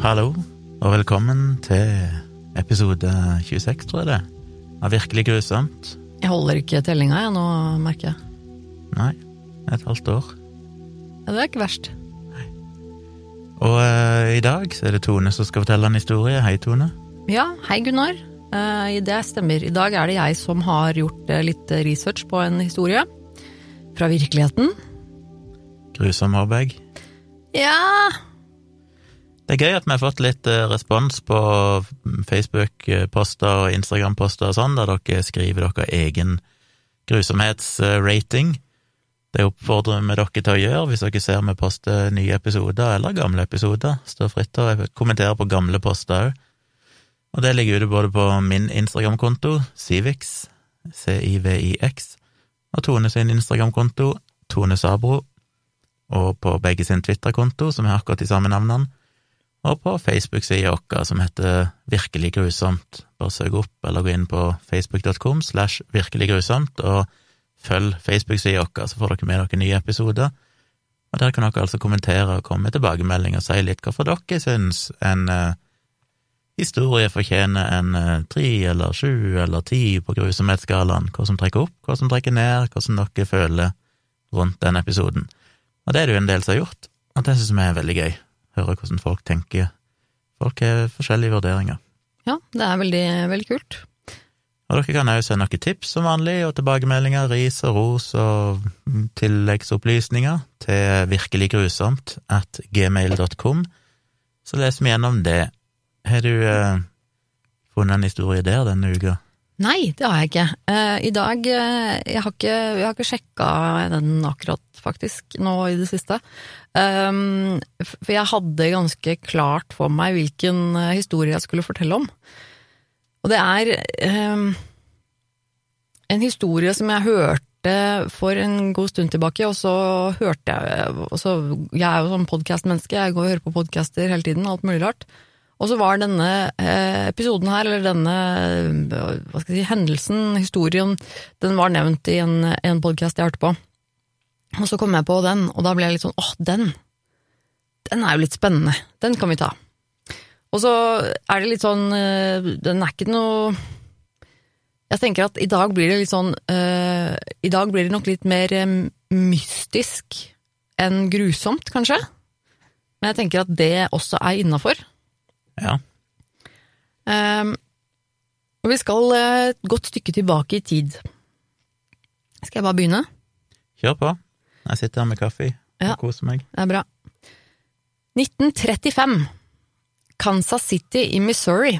Hallo, og velkommen til episode 26, tror jeg det, av Virkelig grusomt. Jeg holder ikke tellinga, jeg, nå, merker jeg. Nei, et halvt år. Ja, det er ikke verst. Nei. Og uh, i dag så er det Tone som skal fortelle en historie. Hei, Tone. Ja, hei Gunnar. Uh, det stemmer. I dag er det jeg som har gjort uh, litt research på en historie. Fra virkeligheten. Grusom, håper. Ja Det er gøy at vi har fått litt eh, respons på Facebook-poster og Instagram-poster og sånn, der dere skriver deres egen grusomhetsrating. Det oppfordrer vi dere til å gjøre hvis dere ser vi poster nye episoder eller gamle episoder. Står fritt til å kommentere på gamle poster òg. Og det ligger ute både på min Instagram-konto, Civix, C-I-V-I-X, og Tone sin Instagram-konto, Tone Sabro, og på begge sin Twitter-konto, som har akkurat de samme navnene, og på Facebook-sida vår, som heter Virkelig grusomt. Bare søk opp eller gå inn på facebook.com slash virkelig grusomt, og følg Facebook-sida vår, så får dere med dere nye episoder. Og der kan dere altså kommentere og komme med tilbakemelding og si litt hvorfor dere syns en uh, historie fortjener en uh, tre eller sju eller ti på grusomhetsskalaen, hva som trekker opp, hva som trekker ned, hvordan dere føler rundt den episoden. Og det er det jo en del som har gjort, og det synes vi er veldig gøy. Høre hvordan folk tenker. Folk har forskjellige vurderinger. Ja, det er veldig, veldig kult. Og dere kan også sende noen tips som vanlig, og tilbakemeldinger, ris og ros og tilleggsopplysninger til virkeliggrusomt at gmail.com. Så leser vi gjennom det. Har du eh, funnet en historie der denne uka? Nei, det har jeg ikke. Uh, I dag uh, Jeg har ikke, jeg har ikke sjekka den akkurat, faktisk, nå i det siste. Um, for jeg hadde ganske klart for meg hvilken uh, historie jeg skulle fortelle om. Og det er um, en historie som jeg hørte for en god stund tilbake, og så hørte jeg også, Jeg er jo sånn podkastmenneske, jeg går og hører på podkaster hele tiden, alt mulig rart. Og så var denne eh, episoden her, eller denne hva skal jeg si, hendelsen, historien, den var nevnt i en, en podkast jeg hørte på. Og så kom jeg på den, og da ble jeg litt sånn åh, den! Den er jo litt spennende, den kan vi ta. Og så er det litt sånn eh, Den er ikke noe Jeg tenker at i dag blir det litt sånn uh, I dag blir det nok litt mer mystisk enn grusomt, kanskje. Men jeg tenker at det også er innafor. Ja. Um, og vi skal et godt stykke tilbake i tid. Skal jeg bare begynne? Kjør på. Jeg sitter her med kaffe Ja. og koser meg. Det er bra. 1935. Kansas City i Missouri.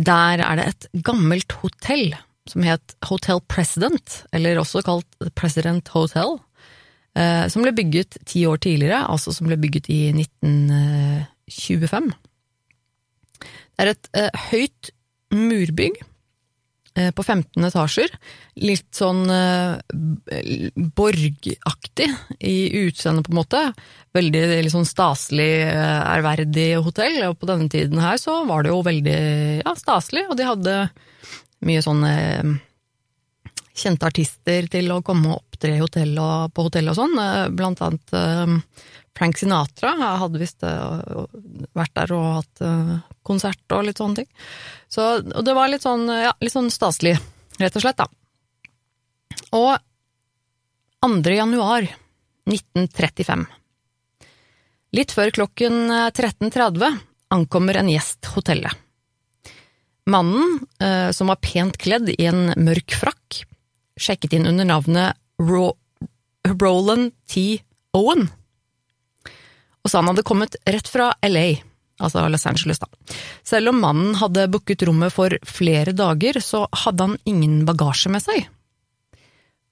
Der er det et gammelt hotell som het Hotel President, eller også kalt President Hotel, eh, som ble bygget ti år tidligere, altså som ble bygget i 1925. Det er et eh, høyt murbygg eh, på 15 etasjer. Litt sånn eh, borgaktig i utseendet, på en måte. Veldig litt sånn staselig, eh, ærverdig hotell. Og på denne tiden her så var det jo veldig ja, staselig, og de hadde mye sånne eh, kjente artister til å komme og opptre hotell og, på hotellet og sånn. Eh, Blant annet eh, Frank Sinatra hadde visst eh, vært der og hatt eh, konsert og litt sånne ting. Så og det var litt sånn, ja, litt sånn staselig, rett og slett, da. Og 2. januar 1935, litt før klokken 13.30, ankommer en gjest hotellet. Mannen, eh, som var pent kledd i en mørk frakk, sjekket inn under navnet Ro Roland T. Owen, og sa han hadde kommet rett fra LA, altså Los Angeles, da. Selv om mannen hadde booket rommet for flere dager, så hadde han ingen bagasje med seg.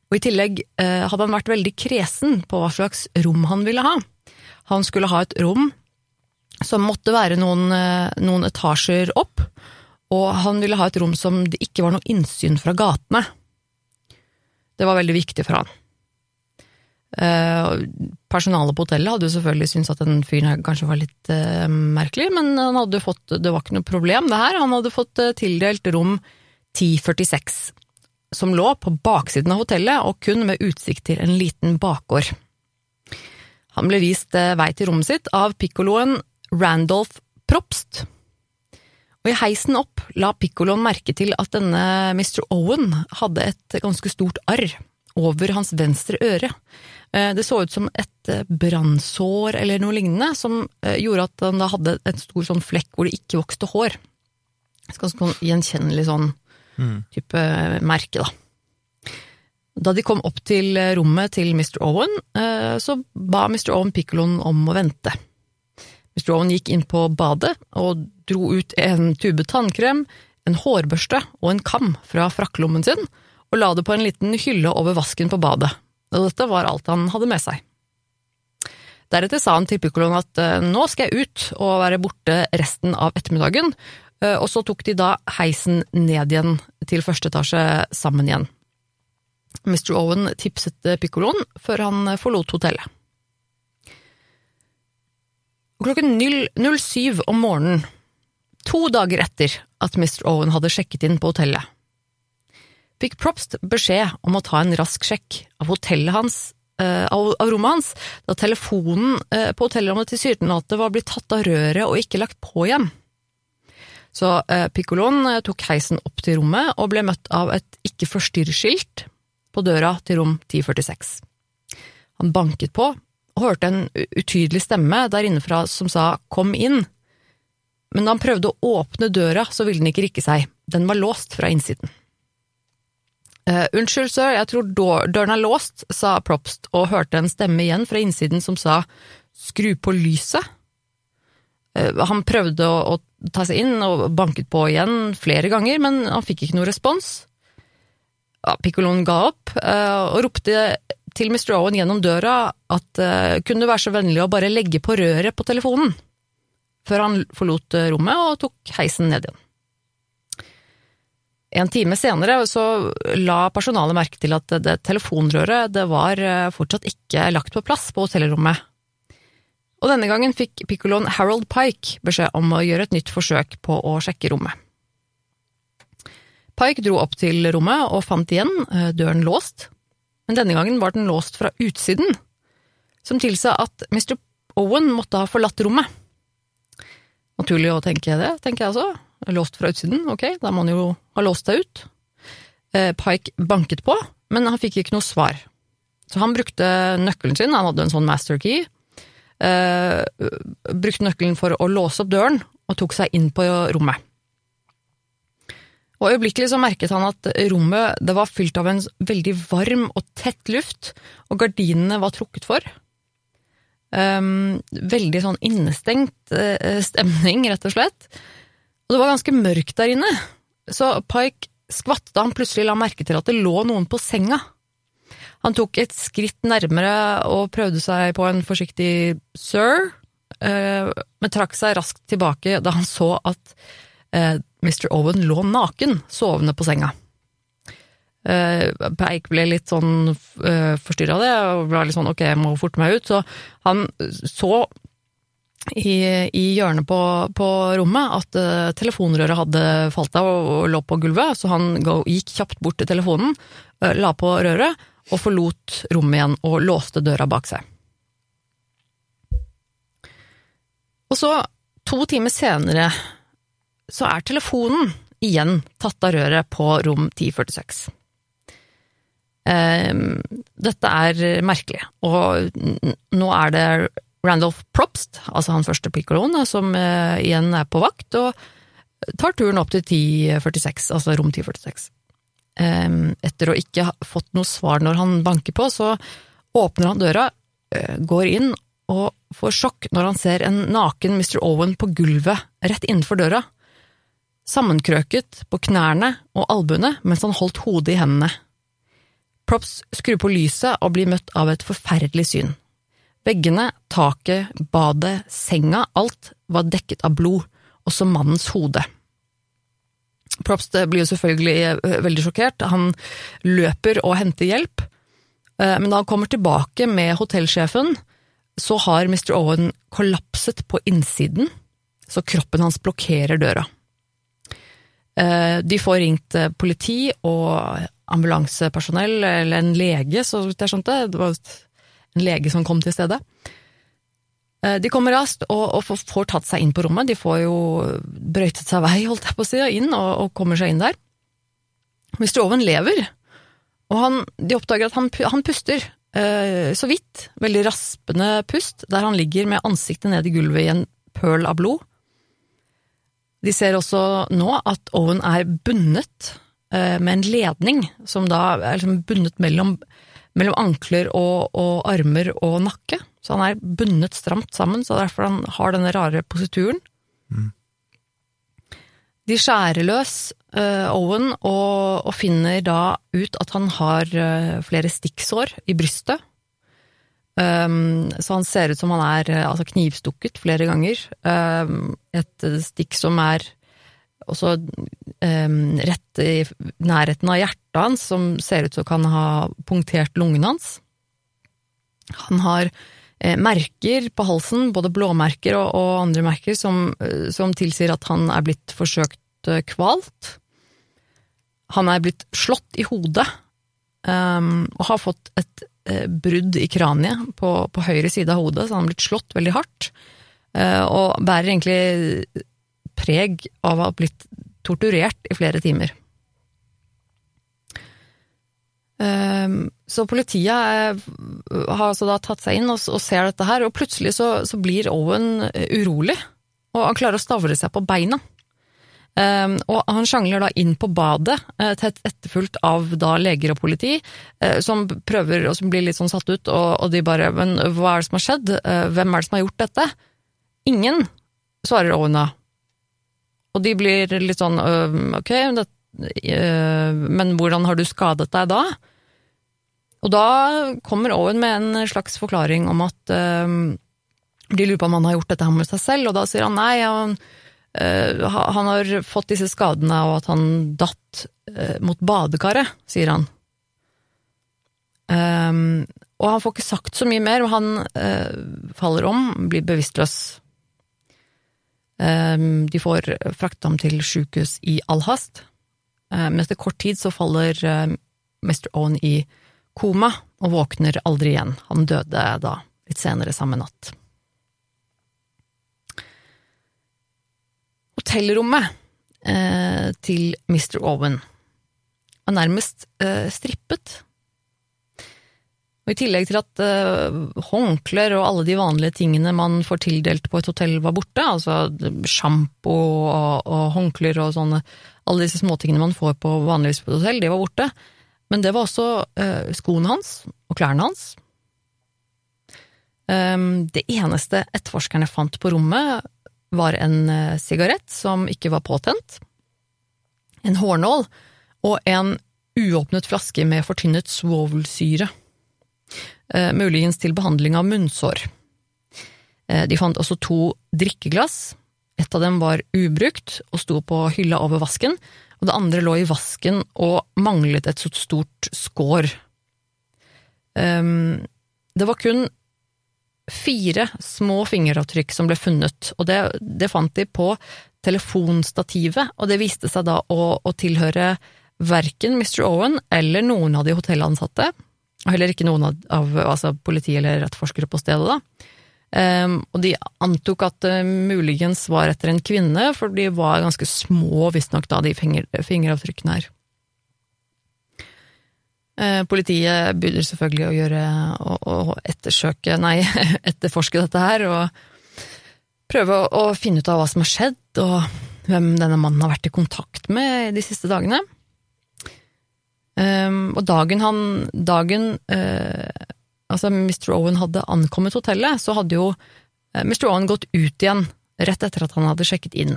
Og i tillegg eh, hadde han vært veldig kresen på hva slags rom han ville ha. Han skulle ha et rom som måtte være noen, eh, noen etasjer opp, og han ville ha et rom som det ikke var noe innsyn fra gatene. Det var veldig viktig for han. Eh, personalet på hotellet hadde jo selvfølgelig syntes at den fyren her kanskje var litt uh, merkelig, men han hadde fått, det var ikke noe problem, det her. Han hadde fått uh, tildelt rom 1046, som lå på baksiden av hotellet og kun med utsikt til en liten bakgård. Han ble vist uh, vei til rommet sitt av pikkoloen Randolph Propst. Og I heisen opp la Piccoloen merke til at denne Mr. Owen hadde et ganske stort arr over hans venstre øre. Eh, det så ut som et eh, brannsår eller noe lignende, som eh, gjorde at han da hadde en stor sånn flekk hvor det ikke vokste hår. Ganske sånn gjenkjennelig sånn type merke, da. Da de kom opp til rommet til Mr. Owen, så ba Mr. Owen Piccoloen om å vente. Mr. Owen gikk inn på badet og dro ut en tube tannkrem, en hårbørste og en kam fra frakkelommen sin, og la det på en liten hylle over vasken på badet og dette var alt han hadde med seg. Deretter sa han til Piccoloen at eh, nå skal jeg ut og være borte resten av ettermiddagen, eh, og så tok de da heisen ned igjen til første etasje sammen igjen. Mr. Owen tipset Piccoloen før han forlot hotellet. Klokken 07 om morgenen, to dager etter at Mr. Owen hadde sjekket inn på hotellet, fikk Propst beskjed om å ta en rask sjekk av hotellet hans, uh, av, rommet hans, da telefonen uh, på hotellrommet tilsynelatende var blitt tatt av røret og ikke lagt på igjen. Så uh, Piccoloen tok heisen opp til rommet og ble møtt av et ikke forstyrr-skilt på døra til rom 1046. Han banket på og hørte en utydelig stemme der innenfra som sa kom inn, men da han prøvde å åpne døra, så ville den ikke rikke seg, den var låst fra innsiden. Uh, unnskyld, sir, jeg tror døren er låst, sa Propst og hørte en stemme igjen fra innsiden som sa skru på lyset. Uh, han prøvde å, å, ta seg inn og banket på igjen flere ganger, men han fikk ikke noe respons. Ja, Piccoloen ga opp uh, og ropte til Mr. Owen gjennom døra at kunne du være så vennlig å bare legge på røret på telefonen, før han forlot rommet og tok heisen ned igjen. En time senere så la personalet merke til at det telefonrøret det var eh, fortsatt ikke lagt på plass på hotellrommet. Og denne gangen fikk pikkoloen Harold Pike beskjed om å gjøre et nytt forsøk på å sjekke rommet. Pike dro opp til rommet og fant igjen eh, døren låst, men denne gangen var den låst fra utsiden, som tilsa at Mr. Owen måtte ha forlatt rommet. Naturlig å tenke det, tenker jeg altså. Låst fra utsiden, ok, da må han jo ha låst seg ut. Eh, Pike banket på, men han fikk ikke noe svar. Så han brukte nøkkelen sin, han hadde en sånn master key, eh, brukte nøkkelen for å låse opp døren, og tok seg inn på rommet. Og Øyeblikkelig så merket han at rommet det var fylt av en veldig varm og tett luft, og gardinene var trukket for. Um, veldig sånn innestengt uh, stemning, rett og slett. Og det var ganske mørkt der inne, så Pike skvatt da han plutselig la merke til at det lå noen på senga. Han tok et skritt nærmere og prøvde seg på en forsiktig sir, eh, men trakk seg raskt tilbake da han så at eh, Mr. Owen lå naken, sovende på senga. Eh, Pike ble litt sånn forstyrra av det, og ble litt sånn ok, jeg må forte meg ut, så han så i, i hjørnet på, på, rommet at uh, telefonrøret hadde falt av og, og, lå på gulvet, så han gikk kjapt bort til telefonen, uh, la på røret og forlot rommet igjen og låste døra bak seg. Og så, to timer senere, så er telefonen igjen tatt av røret på rom 1046. Um, ehm, dette er merkelig, og nå er det Randolph Propst, altså han første pikkoloen, som eh, igjen er på vakt, og tar turen opp til 1046, altså rom 1046. Eh, etter å ikke ha fått noe svar når han banker på, så åpner han døra, eh, går inn og får sjokk når han ser en naken Mr. Owen på gulvet rett innenfor døra, sammenkrøket på knærne og albuene mens han holdt hodet i hendene. Props skrur på lyset og blir møtt av et forferdelig syn. Veggene, taket, badet, senga, alt var dekket av blod, også mannens hode. Propst blir jo selvfølgelig eh, veldig sjokkert, han løper og henter hjelp, eh, men da han kommer tilbake med hotellsjefen, så har Mr. Owen kollapset på innsiden, så kroppen hans blokkerer døra. Eh, de får ringt politi og ambulansepersonell, eller en lege, så vidt jeg skjønte, det var en lege som kom til stedet. Eh, De kommer raskt og, og får tatt seg inn på rommet. De får jo brøytet seg vei, holdt jeg på å si, inn og, og kommer seg inn der. Mr. Owen lever, og han, de oppdager at han, han puster eh, så vidt. Veldig raspende pust, der han ligger med ansiktet ned i gulvet i en pøl av blod. De ser også nå at Owen er bundet eh, med en ledning, som da er liksom bundet mellom, mellom ankler og, og armer og nakke. Så han er bundet stramt sammen, så derfor han har denne rare posituren. De skjærer løs uh, Owen og, og finner da ut at han har uh, flere stikksår i brystet. Um, så han ser ut som han er uh, altså knivstukket flere ganger. Um, et stikk som er også um, rett i nærheten av hjertet hans, som ser ut som kan ha punktert lungen hans. Han har eh, merker på halsen, både blåmerker og, og andre merker, som, eh, som tilsier at han er blitt forsøkt eh, kvalt. Han er blitt slått i hodet, um, og har fått et eh, brudd i kraniet på, på høyre side av hodet, så han har blitt slått veldig hardt. Uh, og bærer egentlig preg av å ha blitt torturert i flere timer. Um, så politiet eh, har altså da tatt seg inn og, ser dette her, og plutselig så, blir Owen eh, urolig, og han klarer å stavre seg på beina. Um, og han sjangler da inn på badet, eh, tett etterfulgt av da leger og politi, som prøver, og som blir litt sånn satt ut, og, og de bare Men hva er det som har skjedd? Hvem er det som har gjort dette? Ingen, svarer Owen da. Og de blir litt sånn «Øh, ok, det, øh, men hvordan har du skadet deg da? Og da kommer Owen med en slags forklaring om at de lurer på om han har gjort dette her med seg selv, og da sier han nei, han, øh, han har fått disse skadene og at han datt øh, mot badekaret, sier han. Um, og han får ikke sagt så mye mer, og han uh, faller om, blir bevisstløs. Um, de får fraktet ham til sjukehus i all hast, um, men etter kort tid så faller Mr. Owen i koma og våkner aldri igjen. Han døde da litt senere samme natt. Hotellrommet eh, til Mr. Owen var nærmest eh, strippet. Og I tillegg til at uh, håndklær og alle de vanlige tingene man får tildelt på et hotell var borte, altså sjampo og, og håndklær og sånne, alle disse småtingene man får på vanligvis på et hotell, de var borte. Men det var også uh, skoene hans og klærne hans. Um, det eneste etterforskerne fant på rommet, var en uh, sigarett som ikke var påtent, en hårnål og en uåpnet flaske med fortynnet svovelsyre. Eh, muligens til behandling av munnsår. Eh, de fant også to drikkeglass. Et av dem var ubrukt og sto på hylla over vasken, og det andre lå i vasken og manglet et så stort skår. Um, det var kun fire små fingeravtrykk som ble funnet, og det, det fant de på telefonstativet, og det viste seg da å, å tilhøre verken Mr. Owen eller noen av de hotellansatte, heller ikke noen av, av altså politi eller etterforskere på stedet, da. Um, og de antok at det muligens var etter en kvinne, for de var ganske små, visstnok, da, de finger, fingeravtrykkene her. Uh, politiet begynner selvfølgelig å gjøre å, å ettersøke, nei, etterforske dette her, og prøve å, å finne ut av hva som har skjedd, og hvem denne mannen har vært i kontakt med de siste dagene. Um, og dagen han Dagen uh, altså Mr. Owen hadde ankommet hotellet, så hadde jo uh, Mr. Owen gått ut igjen rett etter at han hadde sjekket inn.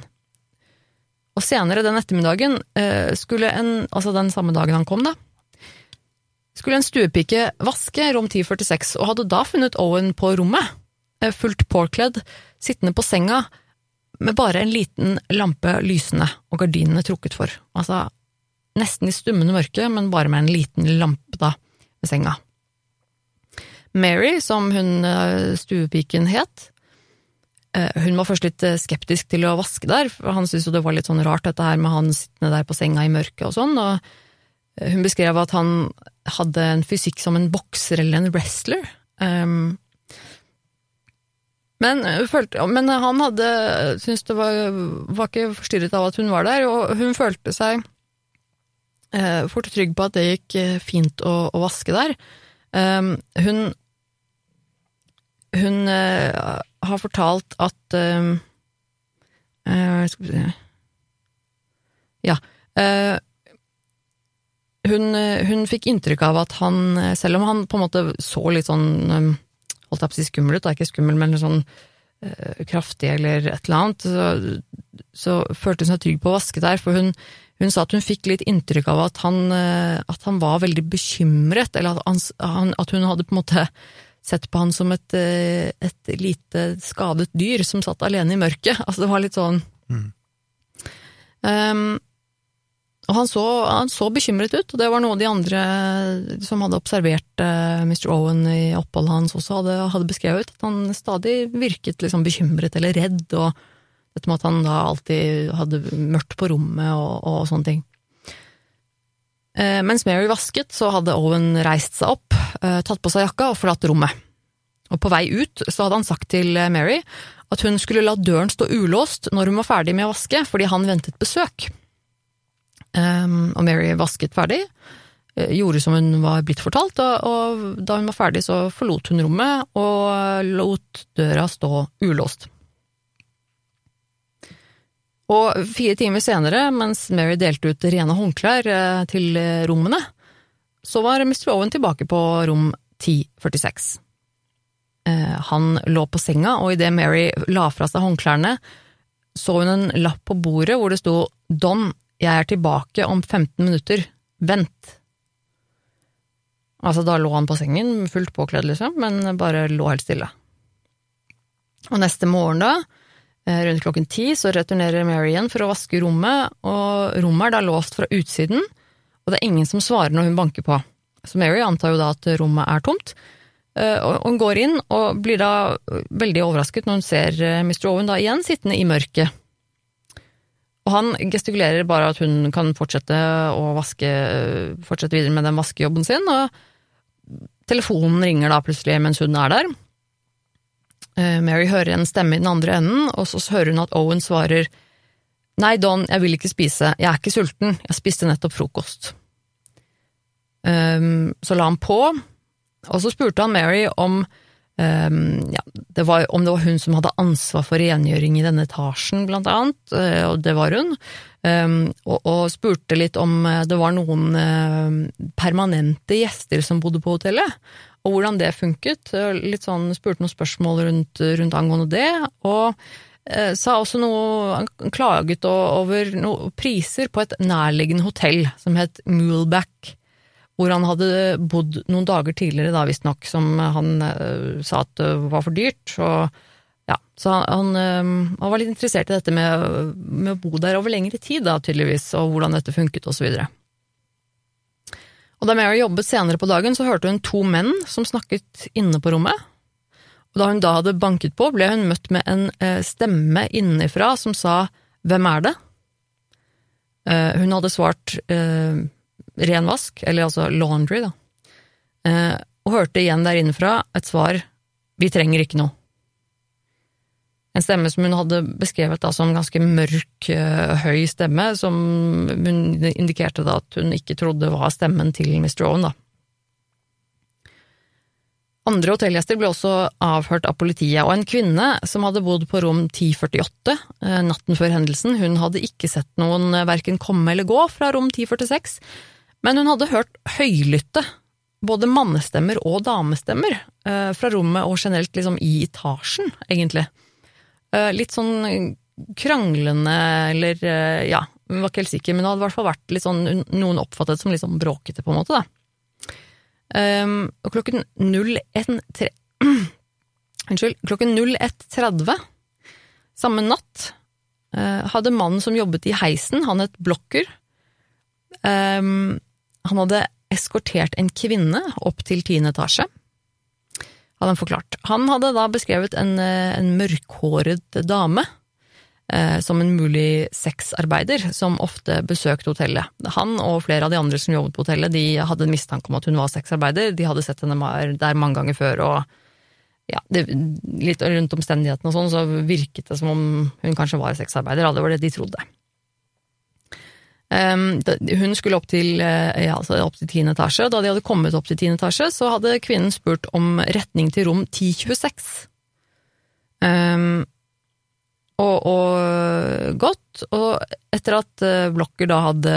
Og senere den ettermiddagen uh, skulle en Altså den samme dagen han kom, da, skulle en stuepike vaske rom 1046, og hadde da funnet Owen på rommet, fullt påkledd, sittende på senga med bare en liten lampe lysende og gardinene trukket for. Altså nesten i stummende mørke, men bare med en liten lampe da, ved senga. Mary, som hun stuepiken het, hun var først litt skeptisk til å vaske der, for han syntes jo det var litt sånn rart dette her med han sittende der på senga i mørket og sånn, og hun beskrev at han hadde en fysikk som en bokser eller en wrestler. Men, følte, men han hadde syntes det var, var ikke forstyrret av at hun var der, og hun følte seg eh, fort trygg på at det gikk eh, fint å, å vaske der. Um, hun hun eh, har fortalt at um, Skal vi se Ja. eh, hun, hun fikk inntrykk av at han, selv om han på en måte så litt sånn um, holdt jeg på å si skummel ut, da ikke skummel, men litt sånn kraftig eller et eller annet, så, så følte hun seg trygg på å vaske der, for hun, hun sa at hun fikk litt inntrykk av at han, eh, at han var veldig bekymret, eller at, han, at, hun hadde på en måte sett på han som et, eh, et lite skadet dyr som satt alene i mørket. Altså, det var litt sånn Mm. Um, og han så, han så bekymret ut, og det var noe de andre som hadde observert uh, Mr. Owen i oppholdet hans også hadde, hadde beskrevet, at han stadig virket liksom bekymret eller redd, og dette med at han da alltid hadde mørkt på rommet og, og sånne ting. Eh, mens Mary vasket, så hadde Owen reist seg opp, eh, tatt på seg jakka og forlatt rommet. Og på vei ut så hadde han sagt til Mary at hun skulle la døren stå ulåst når hun var ferdig med å vaske, fordi han ventet besøk. Um, og Mary vasket ferdig, eh, gjorde som hun var blitt fortalt, og, og da hun var ferdig så forlot hun rommet og lot døra stå ulåst. Og fire timer senere, mens Mary delte ut rene håndklær eh, til rommene, så var Mr. Owen tilbake på rom 1046. Eh, han lå på senga, og idet Mary la fra seg håndklærne, så hun en lapp på bordet hvor det sto Don, jeg er tilbake om 15 minutter, vent. Altså, da lå han på sengen, fullt påkledd, liksom, men bare lå helt stille. Og neste morgen, da, rundt klokken ti, så returnerer Mary igjen for å vaske rommet, og rommet er da låst fra utsiden, og det er ingen som svarer når hun banker på. Så Mary antar jo da at rommet er tomt, eh, og hun går inn og blir da veldig overrasket når hun ser eh, Mr. Owen da igjen sittende i mørket. Og han gestikulerer bare at hun kan fortsette å vaske, fortsette videre med den vaskejobben sin, og telefonen ringer da plutselig mens hun er der. Eh, Mary hører en stemme i den andre enden, og så hører hun at Owen svarer Nei, Don, jeg vil ikke spise, jeg er ikke sulten, jeg spiste nettopp frokost. Um, så la han på, og så spurte han Mary om Um, ja, det var, om det var hun som hadde ansvar for rengjøring i denne etasjen, blant annet, uh, og det var hun, um, og, og, spurte litt om uh, det var noen uh, permanente gjester som bodde på hotellet, og hvordan det funket. Litt sånn, Spurte noen spørsmål rundt, rundt angående det, og sa også noe klaget over noen priser på et nærliggende hotell som het Muleback hvor han hadde bodd noen dager tidligere, da visstnok, som han uh, sa at det var for dyrt. Og, ja, så han, han, uh, han, var litt interessert i dette med, med, å bo der over lengre tid, da, tydeligvis, og hvordan dette funket, og så videre. Og da Mary jobbet senere på dagen, så hørte hun to menn som snakket inne på rommet. Og da hun da hadde banket på, ble hun møtt med en uh, stemme innenfra som sa Hvem er det? hun hadde svart renvask, eller altså laundry, da, eh, og hørte igjen der innenfra et svar vi trenger ikke noe. En stemme som hun hadde beskrevet da som ganske mørk, eh, høy stemme, som hun indikerte da at hun ikke trodde var stemmen til Mr. Owen, da. Andre hotellgjester ble også avhørt av politiet, og en kvinne som hadde bodd på rom 1048 eh, natten før hendelsen, hun hadde ikke sett noen verken komme eller gå fra rom 1046, men hun hadde hørt høylytte, både mannestemmer og damestemmer, eh, fra rommet og generelt liksom i etasjen, egentlig. Eh, litt sånn kranglende, eller eh, ja, hun var ikke helt sikker, men det hadde i hvert fall vært litt sånn noen oppfattet som litt sånn bråkete, på en måte, da. Um, og klokken 01.30 Unnskyld, klokken 01.30 samme natt hadde mannen som jobbet i heisen, han het Blokker, um, han hadde eskortert en kvinne opp til tiende etasje, hadde han forklart. Han hadde da beskrevet en, eh, en mørkhåret dame eh, som en mulig sexarbeider som ofte besøkte hotellet. Han og flere av de andre som jobbet på hotellet, de hadde en mistanke om at hun var sexarbeider, de hadde sett henne der mange ganger før, og ja, det, litt rundt omstendighetene og sånn, så virket det som om hun kanskje var sexarbeider. Det var det de trodde. Um, hun skulle opp til, eh, ja, altså opp til tiende etasje, og da de hadde kommet opp til tiende etasje, så hadde kvinnen spurt om retning til rom 1026. Um, og, og gått, og etter at eh, Blokker da hadde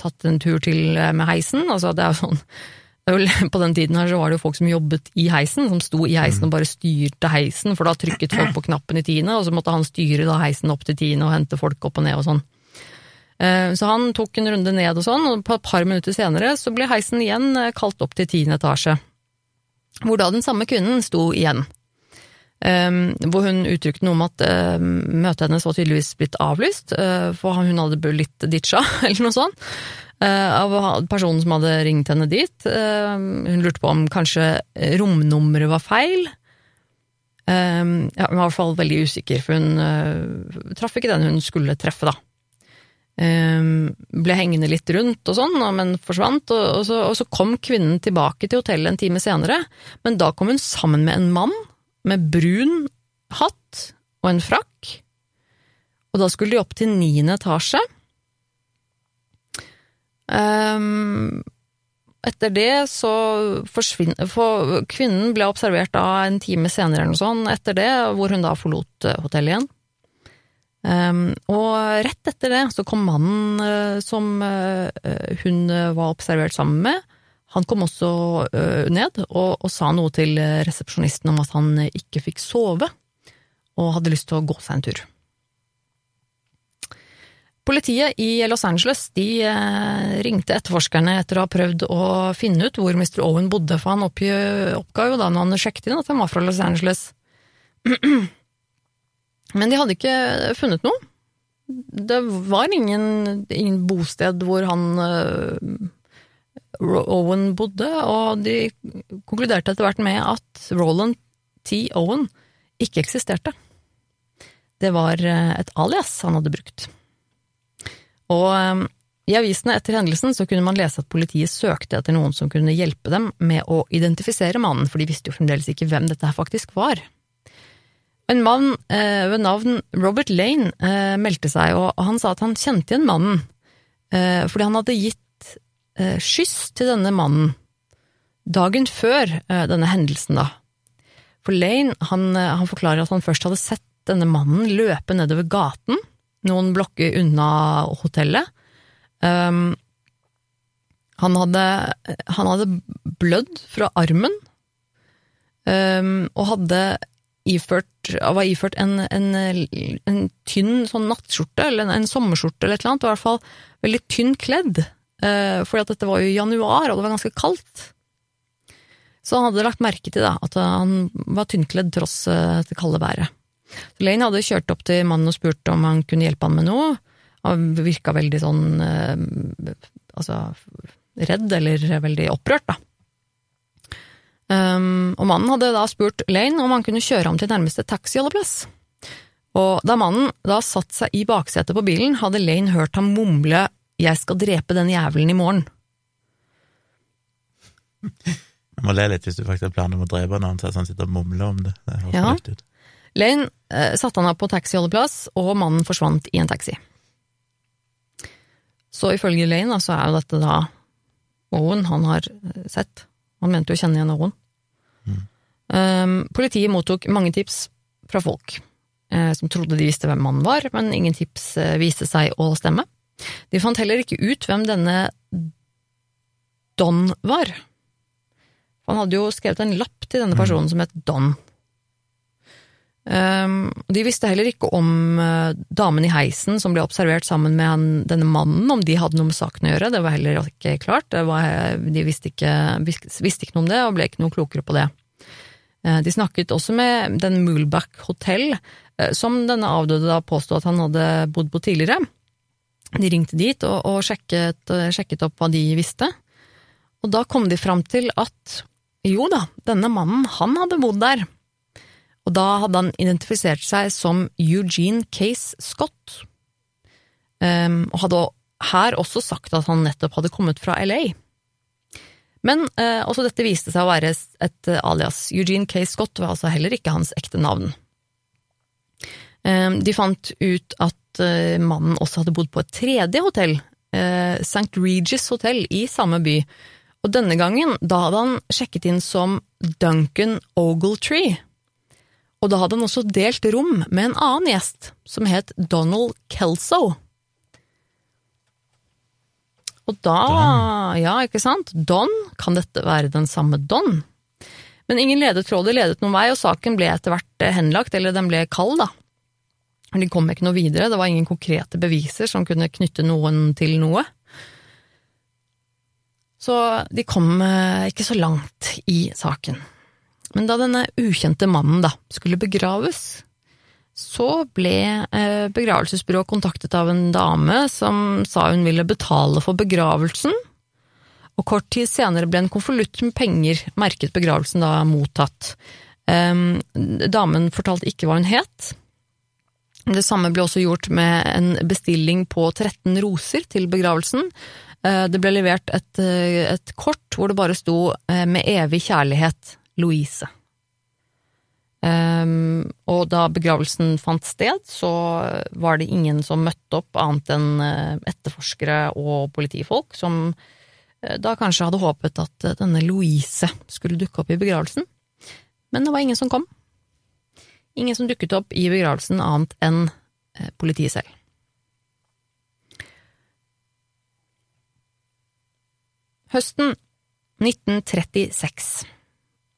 tatt en tur til eh, med heisen, altså det er jo sånn på den tiden her så var det jo folk som jobbet i heisen, som sto i heisen og bare styrte heisen, for da trykket folk på knappen i tiende, og så måtte han styre da heisen opp til tiende og hente folk opp og ned og sånn. Eh, så han tok en runde ned og sånn, og et par minutter senere så ble heisen igjen eh, kalt opp til tiende etasje. Hvor da den samme kvinnen sto igjen. Um, hvor hun uttrykte noe om at uh, møtet hennes var tydeligvis blitt avlyst, uh, for hun hadde blitt ditcha, eller noe sånt, av personen som hadde ringt henne dit. hun lurte på om kanskje romnummeret var feil. Hun var i hvert fall veldig usikker, for hun traff ikke den hun skulle treffe, da. Ehm, ble hengende litt rundt og sånn, men forsvant. Og, så, og, så, kom kvinnen tilbake til hotellet en time senere, men da kom hun sammen med en mann med brun hatt og en frakk. Og da skulle de opp til niende etasje. Um, etter det så forsvinner For kvinnen ble observert da en time senere eller noe sånt, etter det, hvor hun da forlot eh, hotellet igjen. Um, og rett etter det så kom mannen uh, som uh, hun var observert sammen med. Han kom også ned og, og, sa noe til resepsjonisten om at han ikke fikk sove, og hadde lyst til å gå seg en tur. Politiet i Los Angeles de ringte etterforskerne etter å ha prøvd å finne ut hvor Mr. Owen bodde, for han oppga jo da når han sjekket inn at han var fra Los Angeles. Men de hadde ikke funnet noe. Det var ingen, ingen bosted hvor han uh, Owen bodde, og de konkluderte etter hvert med at Roland T. Owen ikke eksisterte. Det var uh, et alias han hadde brukt. Og um, i avisene etter hendelsen så kunne man lese at politiet søkte etter noen som kunne hjelpe dem med å identifisere mannen, for de visste jo fremdeles ikke hvem dette faktisk var. En mann eh, ved navn Robert Lane eh, meldte seg, og han sa at han kjente igjen mannen eh, fordi han hadde gitt eh, skyss til denne mannen dagen før eh, denne hendelsen, da. For Lane han, eh, han, forklarer at han først hadde sett denne mannen løpe nedover gaten, noen blokker unna hotellet. Um, han, hadde, han hadde blødd fra armen, um, og hadde iført, var iført en, en, en tynn sånn nattskjorte, eller en, en, sommerskjorte eller et eller annet, i hvert fall veldig tynn kledd, eh, fordi at dette var jo januar, og det var ganske kaldt. Så han hadde lagt merke til da, at han var tynnkledd tross eh, det kalde været. Så Lane hadde kjørt opp til mannen og spurt om han kunne hjelpe han med noe. Han virka veldig sånn eh, altså redd eller veldig opprørt, da. Um, og mannen hadde da spurt Lane om han kunne kjøre ham til nærmeste taxiholdeplass. Og da mannen da satt seg i baksetet på bilen, hadde Lane hørt ham mumle 'Jeg skal drepe den jævelen i morgen'. Jeg må le litt hvis du faktisk har planer om å drepe noen, så han sitter og mumler om det. det ja. Lane eh, satte han av på taxiholdeplass, og mannen forsvant i en taxi. Så ifølge Lane da, så er jo dette da Owen han har eh, sett. Han mente jo å kjenne igjen noen. Mm. Um, politiet mottok mange tips fra folk eh, som trodde de visste hvem mannen var, men ingen tips eh, viste seg å stemme. De fant heller ikke ut hvem denne Don var. Han hadde jo skrevet en lapp til denne personen mm. som het Don. Um, de visste heller ikke om uh, damen i heisen som ble observert sammen med denne mannen, om de hadde noe med saken å gjøre. Det var heller ikke klart. Var, de visste ikke, visste ikke, noe om det, og ble ikke noe klokere på det. Uh, de snakket også med den Moolback Hotel, som denne avdøde da påstod at han hadde bodd på tidligere. De ringte dit og, og sjekket, sjekket opp hva de visste, og da kom de fram til at jo da, denne mannen, han hadde bodd der og da hadde han identifisert seg som Eugene Case Scott, um, og hadde her også sagt at han nettopp hadde kommet fra LA. Men uh, også dette viste seg å være et alias. Eugene Case Scott var altså heller ikke hans ekte navn. Um, de fant ut at uh, mannen også hadde bodd på et tredje hotell, uh, St. Regis hotell i samme by, og denne gangen da hadde han sjekket inn som Duncan Ogletree. Og da hadde han også delt rom med en annen gjest, som het Donald Kelso. Og da Don. Ja, ikke sant? Don, kan dette være den samme Don? Men ingen ledetråder ledet noen vei, og saken ble etter hvert eh, henlagt, eller den ble kald, da. De kom ikke noe videre, det var ingen konkrete beviser som kunne knytte noen til noe. Så de kom eh, ikke så langt i saken. Men da denne ukjente mannen da skulle begraves, så ble eh, begravelsesbyrået kontaktet av en dame som sa hun ville betale for begravelsen, og kort tid senere ble en konvolutt med penger, merket begravelsen, da mottatt. Um, damen fortalte ikke hva hun het. Det samme ble også gjort med en bestilling på 13 roser til begravelsen. Uh, det ble levert et, uh, et kort hvor det bare sto 'Med evig kjærlighet, Louise'. Um, og da begravelsen fant sted, så var det ingen som møtte opp annet enn uh, etterforskere og politifolk, som uh, da kanskje hadde håpet at uh, denne Louise skulle dukke opp i begravelsen. Men det var ingen som kom. Ingen som dukket opp i begravelsen annet enn politiet selv. Høsten 1936,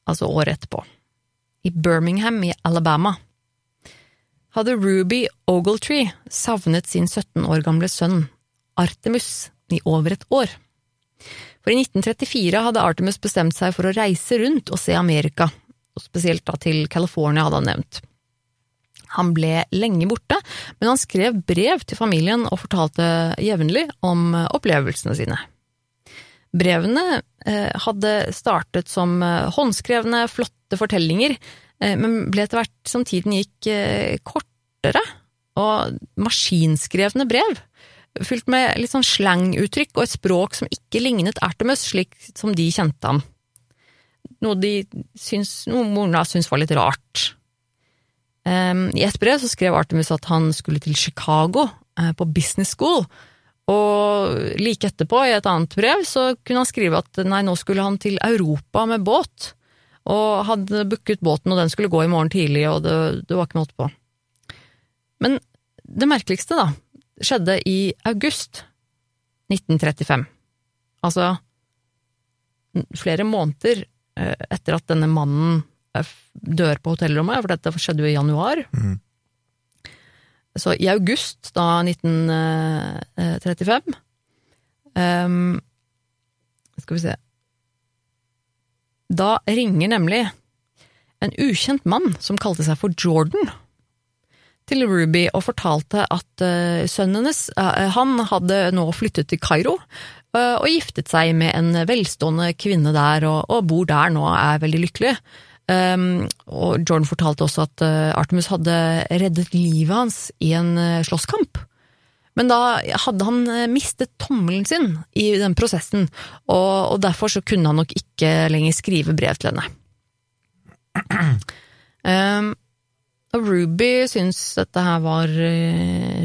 altså året etterpå i Birmingham i Alabama, hadde Ruby Ogletree savnet sin 17 år gamle sønn, Artemus, i over et år. For i 1934 hadde Artemus bestemt seg for å reise rundt og se Amerika, og spesielt da til California, hadde han nevnt. Han ble lenge borte, men han skrev brev til familien og fortalte jevnlig om opplevelsene sine. Brevene eh, hadde startet som eh, håndskrevne, flotte fortellinger, eh, men ble etter hvert som tiden gikk kortere, og maskinskrevne brev, fylt med litt sånn slanguttrykk og et språk som ikke lignet Artemus slik som de kjente ham. Noe de syns, noe moren syntes var litt rart. I et brev så skrev Artemus at han skulle til Chicago på business school, og like etterpå, i et annet brev, så kunne han skrive at nei, nå skulle han til Europa med båt, og hadde booket båten, og den skulle gå i morgen tidlig, og det, det var ikke måte på. Men det merkeligste, da, skjedde i august 1935. Altså flere måneder eh, etter at denne mannen eh, dør på hotellrommet, for dette skjedde jo i januar. Mm. Så i august da 1935 um, ehm, Skal vi se Da ringer nemlig en ukjent mann som kalte seg for Jordan, til Ruby og fortalte at uh, sønnen hennes uh, Han hadde nå flyttet til Kairo uh, og giftet seg med en velstående kvinne der, og, og bor der nå, og er veldig lykkelig. Um, og Jordan fortalte også at uh, Artemus hadde reddet livet hans i en uh, slåsskamp. Men da hadde han uh, mistet tommelen sin i den prosessen, og, og, derfor så kunne han nok ikke lenger skrive brev til henne. Um, og Ruby syntes dette her var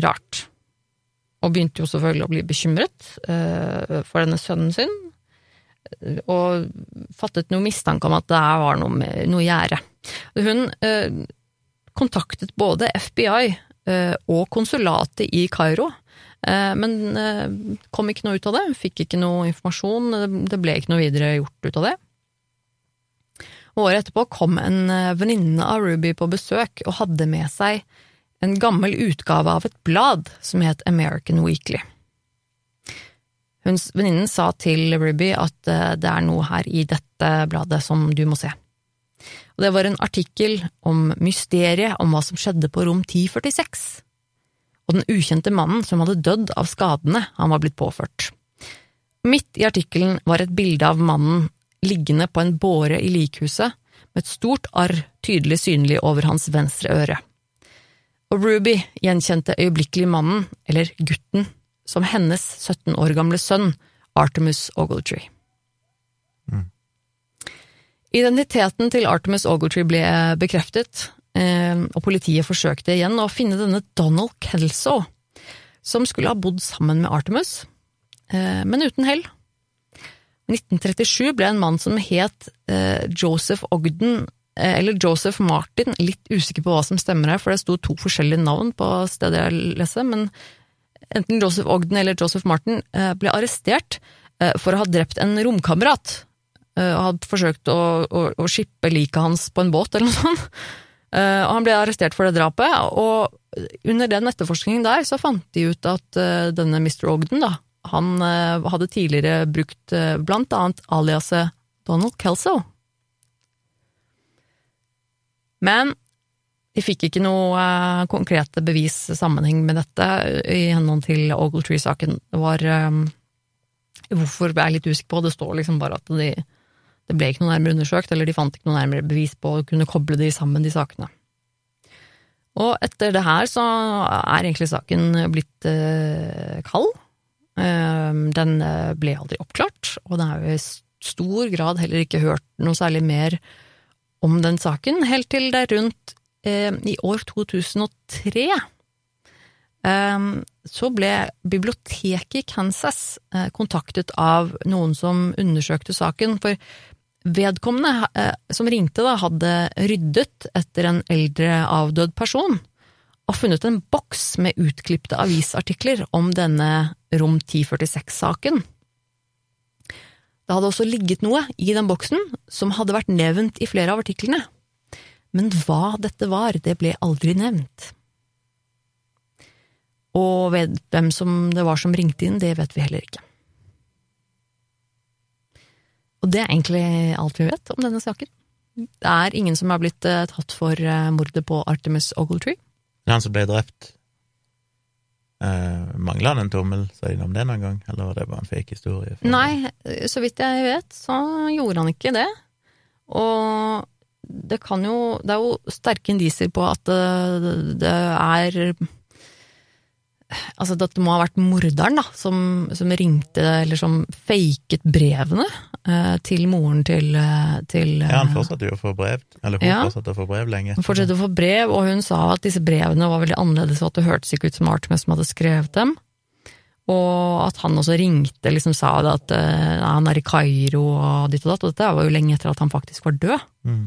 rart, og begynte jo selvfølgelig å bli bekymret for denne sønnen sin, og fattet noe mistanke om at det var noe, noe gjære. Hun eh, kontaktet både FBI eh, og konsulatet i Kairo, eh, men eh, kom ikke noe ut av det, fikk ikke noe informasjon, det ble ikke noe videre gjort ut av det. Året etterpå kom en eh, venninne av Ruby på besøk og hadde med seg en gammel utgave av et blad som het American Weekly. Venninnen sa til Ruby at eh, det er noe her i dette bladet som du må se. Og det var en artikkel om mysteriet om hva som skjedde på rom 1046, og den ukjente mannen som hadde dødd av skadene han var blitt påført. Midt i artikkelen var et bilde av mannen liggende på en båre i likhuset, med et stort arr tydelig synlig over hans venstre øre. Og Ruby gjenkjente øyeblikkelig mannen, eller gutten, som hennes 17 år gamle sønn, Artemus Ogletree. Mm. Identiteten til Artemis Ogletree ble bekreftet, eh, og politiet forsøkte igjen å finne denne Donald Kelso, som skulle ha bodd sammen med Artemis, eh, men uten hell. I 1937 ble en mann som het eh, Joseph Ogden, eller Joseph Martin, litt usikker på hva som stemmer her, for det sto to forskjellige navn på stedet jeg leser, men enten Joseph Ogden eller Joseph Martin ble arrestert for å ha drept en romkamerat og hadde forsøkt å, å, å skippe liket hans på en båt eller noe sånt. Og han ble arrestert for det drapet, og under den etterforskningen der så fant de ut at denne Mr. Ogden, da, han hadde tidligere brukt blant annet aliaset Donald Kelso. Men de fikk ikke noe konkrete bevis sammenheng med dette i henhold til Ogletree-saken. Det var Hvorfor jeg er litt usikker på, det står liksom bare at de det ble ikke noe nærmere undersøkt, eller de fant ikke noe nærmere bevis på å kunne koble de sammen, de sakene. Og etter det her så er egentlig saken blitt eh, kald. Um, den eh, ble aldri oppklart, og det er jo i stor grad heller ikke hørt noe særlig mer om den saken, helt til det er rundt eh, i år 2003 eh, så ble biblioteket i Kansas eh, kontaktet av noen som undersøkte saken, for Vedkommende eh, som ringte, da, hadde ryddet etter en eldre avdød person, og funnet en boks med utklipte avisartikler om denne Rom 1046-saken. Det hadde også ligget noe i den boksen som hadde vært nevnt i flere av artiklene, men hva dette var, det ble aldri nevnt. Og hvem som det var som ringte inn, det vet vi heller ikke. Og det er egentlig alt vi vet om denne saken. Det er ingen som har blitt uh, tatt for uh, mordet på Artemis Ogletree. Han som ble drept, eh, mangla han en tommel, sa de om det noen gang, eller var det bare en fake historie? Nei, så vidt jeg vet, så gjorde han ikke det. Og det kan jo Det er jo sterke indisier på at det, det er Altså at det må ha vært morderen da, som, som ringte, eller som faket brevene eh, til moren til, eh, til Ja, han fortsatte jo å få brev, eller hun ja, fortsatte å få brev lenge. Hun fortsatte å få brev, og hun sa at disse brevene var veldig annerledes, og at det hørtes ikke ut som Artemis som hadde skrevet dem. Og at han også ringte, liksom sa det at uh, han er i Kairo og ditt og datt, og dette var jo lenge etter at han faktisk var død. Mm.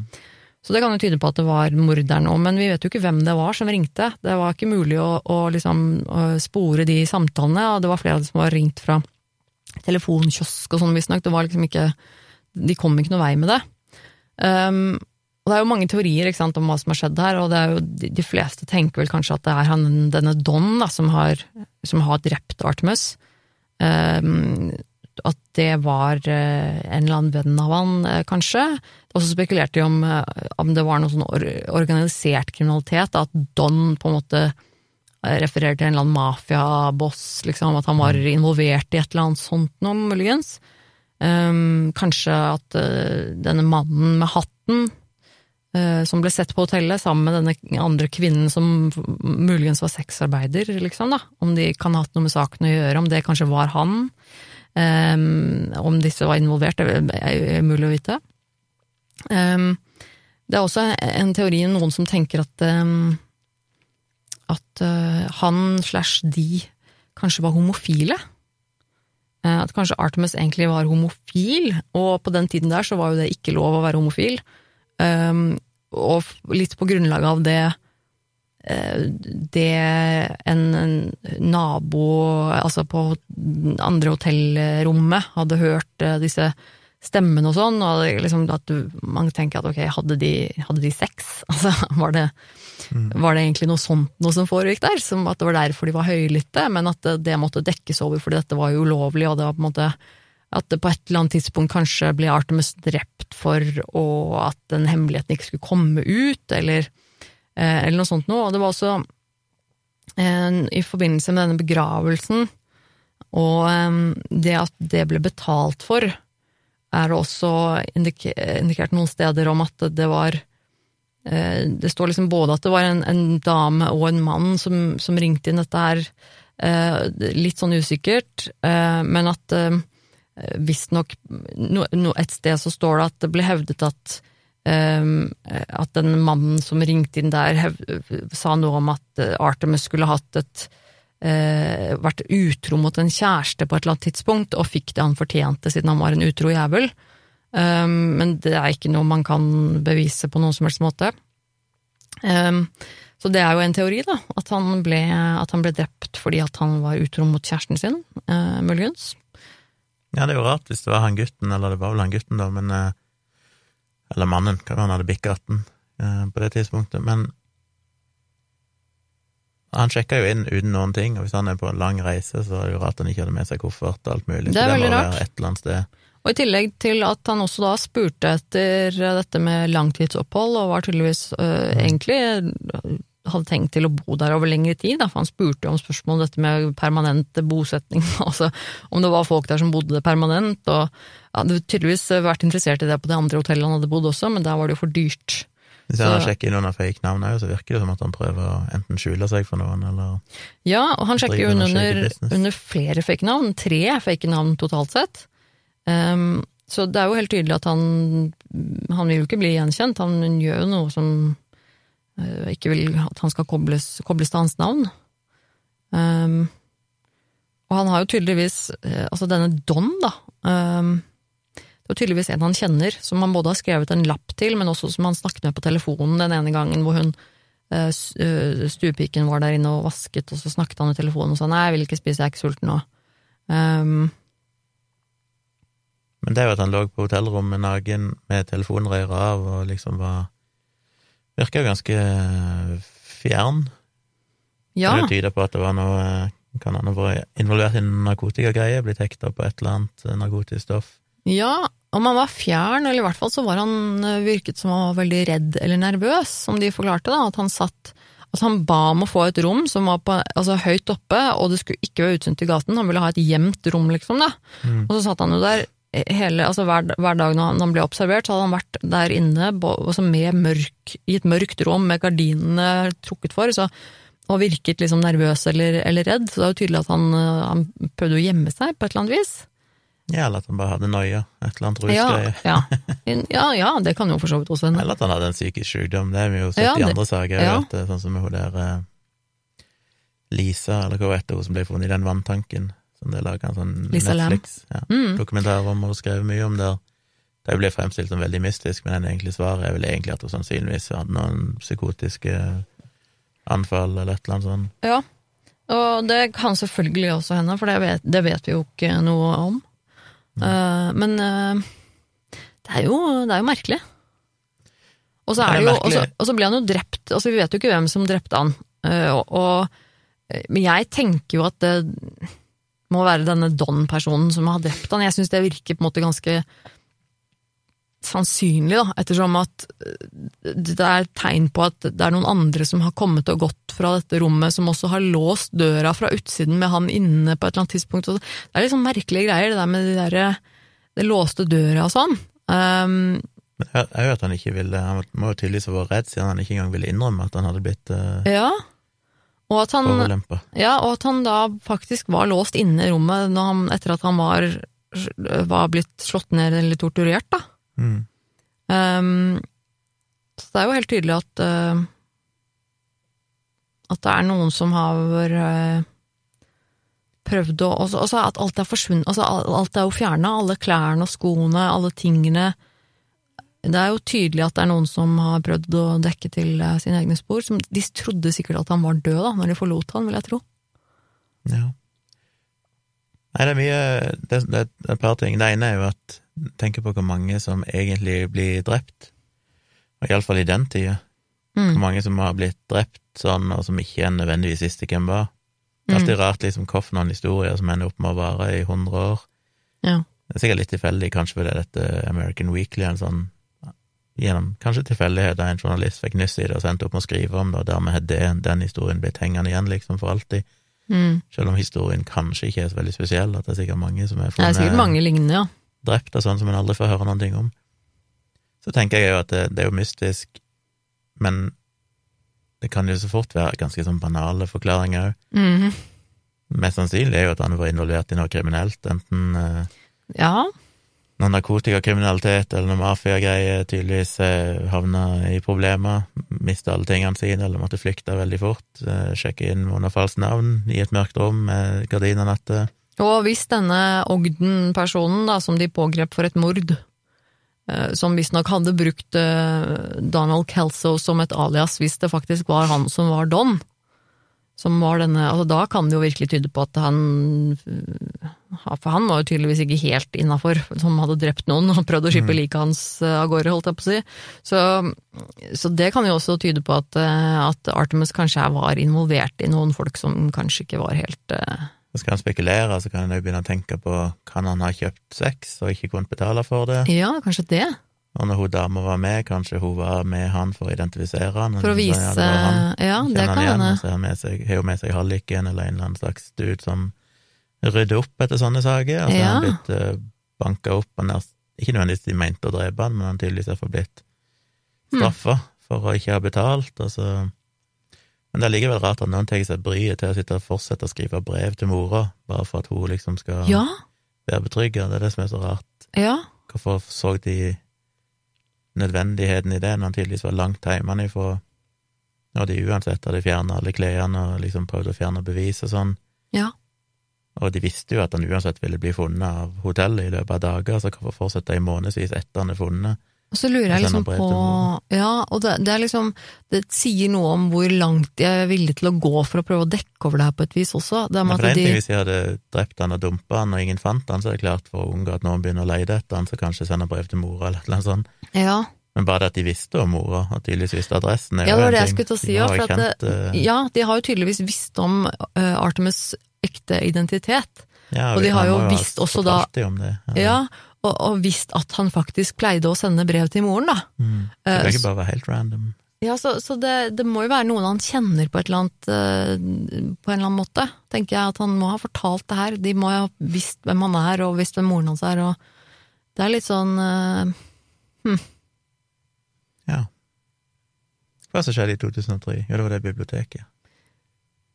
Så det kan jo tyde på at det var morderen òg, men vi vet jo ikke hvem det var som ringte. Det var ikke mulig å, å liksom å spore de samtalene, og det var flere som var ringt fra telefonkiosk og sånn, visstnok. Det var liksom ikke De kom ikke noe vei med det. Um, og det er jo mange teorier sant, om hva som har skjedd her, og jo, de, fleste tenker vel kanskje at det er han, denne Don da, som har, som har drept Artemus. Um, at det var eh, en eller annen venn av han, eh, kanskje. Og så spekulerte de om, eh, om det var noe sånn organisert kriminalitet, at Don på en måte refererer til en eller annen mafiaboss, liksom, at han var involvert i et eller annet sånt noe, muligens. Um, kanskje at uh, denne mannen med hatten, som ble sett på hotellet sammen med denne andre kvinnen som muligens var sexarbeider, liksom, da, om de kan ha hatt noe med saken å gjøre, om det kanskje var han. Um, om disse var involvert, det er umulig å vite. Um, det er også en teori noen som tenker at, um, at uh, han slash de kanskje var homofile. Uh, at kanskje Artemis egentlig var homofil, og på den tiden der så var jo det ikke lov å være homofil. Og litt på grunnlag av det det en, nabo, altså på andre hotellrommet, hadde hørt eh, disse stemmene og sånn, og liksom at du, man tenker at ok, hadde de, hadde de sex? Altså, var det, mm. var det, egentlig noe sånt noe som foregikk der? Som at det var derfor de var høylytte, men at det, det måtte dekkes over fordi dette var jo ulovlig, og det var på en måte at det på et eller annet tidspunkt kanskje ble Artemis drept for å, at den hemmeligheten ikke skulle komme ut, eller Eh, eller noe sånt noe. Og det var også eh, i forbindelse med denne begravelsen og eh, det at det ble betalt for, er det også indikert noen steder om at det var Det står liksom både at det var en, en dame og en mann som, som, ringte inn dette her, litt sånn usikkert, men at visstnok no, no, Et sted så står det at det ble hevdet at um, at den mannen som ringte inn der, hev, sa noe om at Artemus Artemis skulle hatt et uh, vært utro mot en kjæreste på et eller annet tidspunkt, og fikk det han fortjente siden han var en utro jævel. Um, men det er ikke noe man kan bevise på noen som helst måte. Um, så det er jo en teori, da, at han, ble, at han ble drept fordi han var utro mot kjæresten sin, uh, muligens. Ja, det er jo rart hvis det var han gutten, eller det var vel han gutten, da, men uh, Eller mannen, kan han hadde bikka 18 uh, på det tidspunktet, men han sjekka jo inn uten noen ting, og hvis han er på en lang reise, så er det jo rart han ikke hadde med seg koffert og alt mulig. Det er så det veldig må rart. være et eller annet sted. Og i tillegg til at han også da spurte etter dette med langtidsopphold, og var tydeligvis øh, egentlig hadde tenkt til å bo der over lengre tid, da, for han spurte jo om spørsmål om dette med permanent bosetning, altså om det var folk der som bodde permanent, og ja, hadde tydeligvis vært interessert i det på det andre hotellet han hadde bodd også, men der var det jo for dyrt. Hvis han sjekker inn under fake navn òg, så virker det som at han prøver å enten skjule seg for noen, eller Ja, og han sjekker jo under, under flere fake navn, tre fake navn totalt sett. Um, så det er jo helt tydelig at han, han vil jo ikke bli gjenkjent, han gjør jo noe som ikke vil at han skal kobles, kobles til hans navn. Um, og han har jo tydeligvis, eh, altså denne Don da, um, det var tydeligvis en han kjenner, som han både har skrevet en lapp til, men også som han snakket med på telefonen den ene gangen hvor hun uh, eh, stuepiken var der inne og vasket, og så snakket han i telefonen og sa nei, jeg vil ikke spise, jeg er ikke sulten nå. Um, Men det er jo at han lå på hotellrommet naken med telefonrøret av og liksom var Virka jo ganske fjern. ja, Det tyder på at det var noe eh, Kan han ha vært involvert i en narkotikagreie, blitt hekta på et eller annet eh, narkotisk stoff? ja, om han var fjern, eller i hvert fall så var han eh, virket som han var veldig redd eller nervøs, som de forklarte da, at han satt Altså, han ba om å få et rom som var på, altså, høyt oppe, og det skulle ikke være utsynt til gaten, han ville ha et gjemt rom, liksom, da. Mm. Og så satt han jo der hele, altså hver, hver dag når han, ble observert, så hadde han vært der inne altså med mørk, i et mørkt rom med gardinene trukket for, så, og virket liksom nervøs eller, eller redd. Så det er jo tydelig at han, øh, han prøvde å gjemme seg på et eller annet vis. Ja, eller at han bare hadde noia, et eller annet Ja, rusgreie. ja. ja, ja, det kan jo for så vidt også hende. Eller at han hadde en psykisk sykdom. Det har vi jo sett Ja, i andre saker. ja. At er sånn som hun der eh, Lisa, eller hva heter hun som ble funnet i den vanntanken, som det laga en sånn Netflix-dokumentar Netflix ja, Mm. om, og skrevet mye om der. Det ble fremstilt som veldig mystisk, men den egentlige svaret er vel egentlig at hun sannsynligvis hadde noen psykotiske anfall, eller et eller annet sånt. Ja, og det kan selvfølgelig også hende, for det vet, det vet vi jo ikke noe om. Uh, men uh, det, er jo, det er jo merkelig. Og så, er er det jo, og, så, og så ble han jo drept, altså vi vet jo ikke hvem som drepte han. Uh, og, og, men jeg tenker jo at det må være denne Don-personen som har drept han. Jeg syns det virker på en måte ganske sannsynlig, da, ettersom at eh, det er tegn på at det er noen andre som har kommet og gått fra dette rommet, som også har låst døra fra utsiden med han inne på et eller annet tidspunkt. Det er sånn merkelige greier, det der med de der, det låste døra og sånn. Um, Men jeg vet at han ikke ville Han må jo tydeligvis vært redd, siden han ikke engang ville innrømme at han hadde blitt uh, ja. Og at, han, ja, og at han da faktisk var låst inne i rommet når han, etter at han var, var blitt slått ned eller torturert, da. Mm. Um, så det er jo helt tydelig at uh, at det er noen som har uh, prøvd å og så, at alt er forsvunnet, altså alt er jo fjerna, alle klærne og skoene, alle tingene. Det er jo tydelig at det er noen som har prøvd å dekke til uh, sine egne spor. Som, de trodde sikkert at han var død da, når de forlot han, vil jeg tro. Ja. Nei, det er mye det, det er et par ting. Det ene er jo at tenker på hvor mange som egentlig blir drept, og iallfall i den tida. Hvor Mm. mange som har blitt drept sånn, og som ikke nødvendigvis visste hvem var. Det er Mm. alltid rart liksom hvorfor noen historier som ender opp med å vare i 100 år. Ja. Det er sikkert litt tilfeldig, kanskje fordi dette American Weekly er en sånn Gjennom kanskje tilfeldigheter av en journalist fikk nyss i det og sendte opp å skrive om det, og dermed har den historien blitt hengende igjen liksom for alltid. Mm. Selv om historien kanskje ikke er så veldig spesiell, at det er sikkert mange som er Det er sikkert mange lignende, ja. drept og sånn som en aldri får høre noen ting om. Så tenker jeg jo at det, det er jo mystisk, men det kan jo så fort være ganske sånn banale forklaringer òg. Mhm. Mest sannsynlig er jo at han var involvert i noe kriminelt, enten eh, Ja, Når narkotikakriminalitet eller noe mafiagreier tydeligvis eh, havna i problemer, mista alle tingene sine eller måtte flykte veldig fort, eh, sjekke inn under falskt navn i et mørkt rom med gardiner natte. og hvis denne Ogden-personen da, som de pågrep for et mord, eh, som visstnok hadde brukt Donald Kelso som et alias hvis det faktisk var han som var Don, som var denne, altså da kan det jo virkelig tyde på at han For han var jo tydeligvis ikke helt innafor, som hadde drept noen og prøvd å skippe liket hans eh, av gårde, holdt jeg på å si. Så, så det kan jo også tyde på at, eh, at Artemis kanskje var involvert i noen folk som kanskje ikke var helt eh, Så skal han spekulere, så kan han jo begynne å tenke på kan han ha kjøpt sex og ikke kunnet betale for det. Ja, kanskje det. Og når hun dama var med, kanskje hun var med han for å identifisere han. For å Så, vise ja, det han. Ja, det kan hende. så har han med seg- hun seg halliken eller en eller annen slags dude som rydder opp etter sånne saker. Og så har han blitt uh, banka opp, og nær, ikke nødvendigvis de mente å drepe han, men han tydeligvis har blitt Hmm. for å ikke ha betalt. Og så. Men det er likevel rart at noen tar seg bryet til å sitte og fortsette å skrive brev til mora, bare for at hun liksom skal Ja, være betrygga. Det er det som er så rart. ja. Hvorfor så de nødvendigheten i det, når han tydeligvis var langt hjemmefra, og de uansett hadde fjerna alle klærne og liksom prøvd å fjerne bevis og sånn. Ja. Og de visste jo at han uansett ville bli funnet av hotellet i løpet av dager, så hvorfor fortsette i månedsvis etter han er funnet? Og så lurer jeg liksom på. Ja, og det, det er liksom Det sier noe om hvor langt de er villige til å gå for å prøve å dekke over det her på et vis også. Det er med for at de ting, hvis de hadde drept han og dumpa han, og ingen fant han, så er det klart for å unngå at noen begynner å leide etter han, så kanskje sende brev til mora eller noe sånt. Ja, Men bare det at de visste om mora, og tydeligvis visste adressen, er Ja, jo det var en det jeg si, De ja, for at kjent, eh, ja, de har jo tydeligvis visst om uh, Artemis' ekte identitet. Ja, Og de har jo visst også da- det, ja. Ja, og, og visst at han faktisk pleide å sende brev til moren, da. Mm. Det Eh, kan ikke bare være helt random. Ja, så, så det, det må jo være noen han kjenner på et eller annet eh, På en eller annen måte, tenker jeg at han må ha fortalt det her. De må jo ha visst hvem han er, og visst hvem moren hans er, og det er litt sånn eh, Ja. Hva som skjedde i 2003? Jo, det var det biblioteket.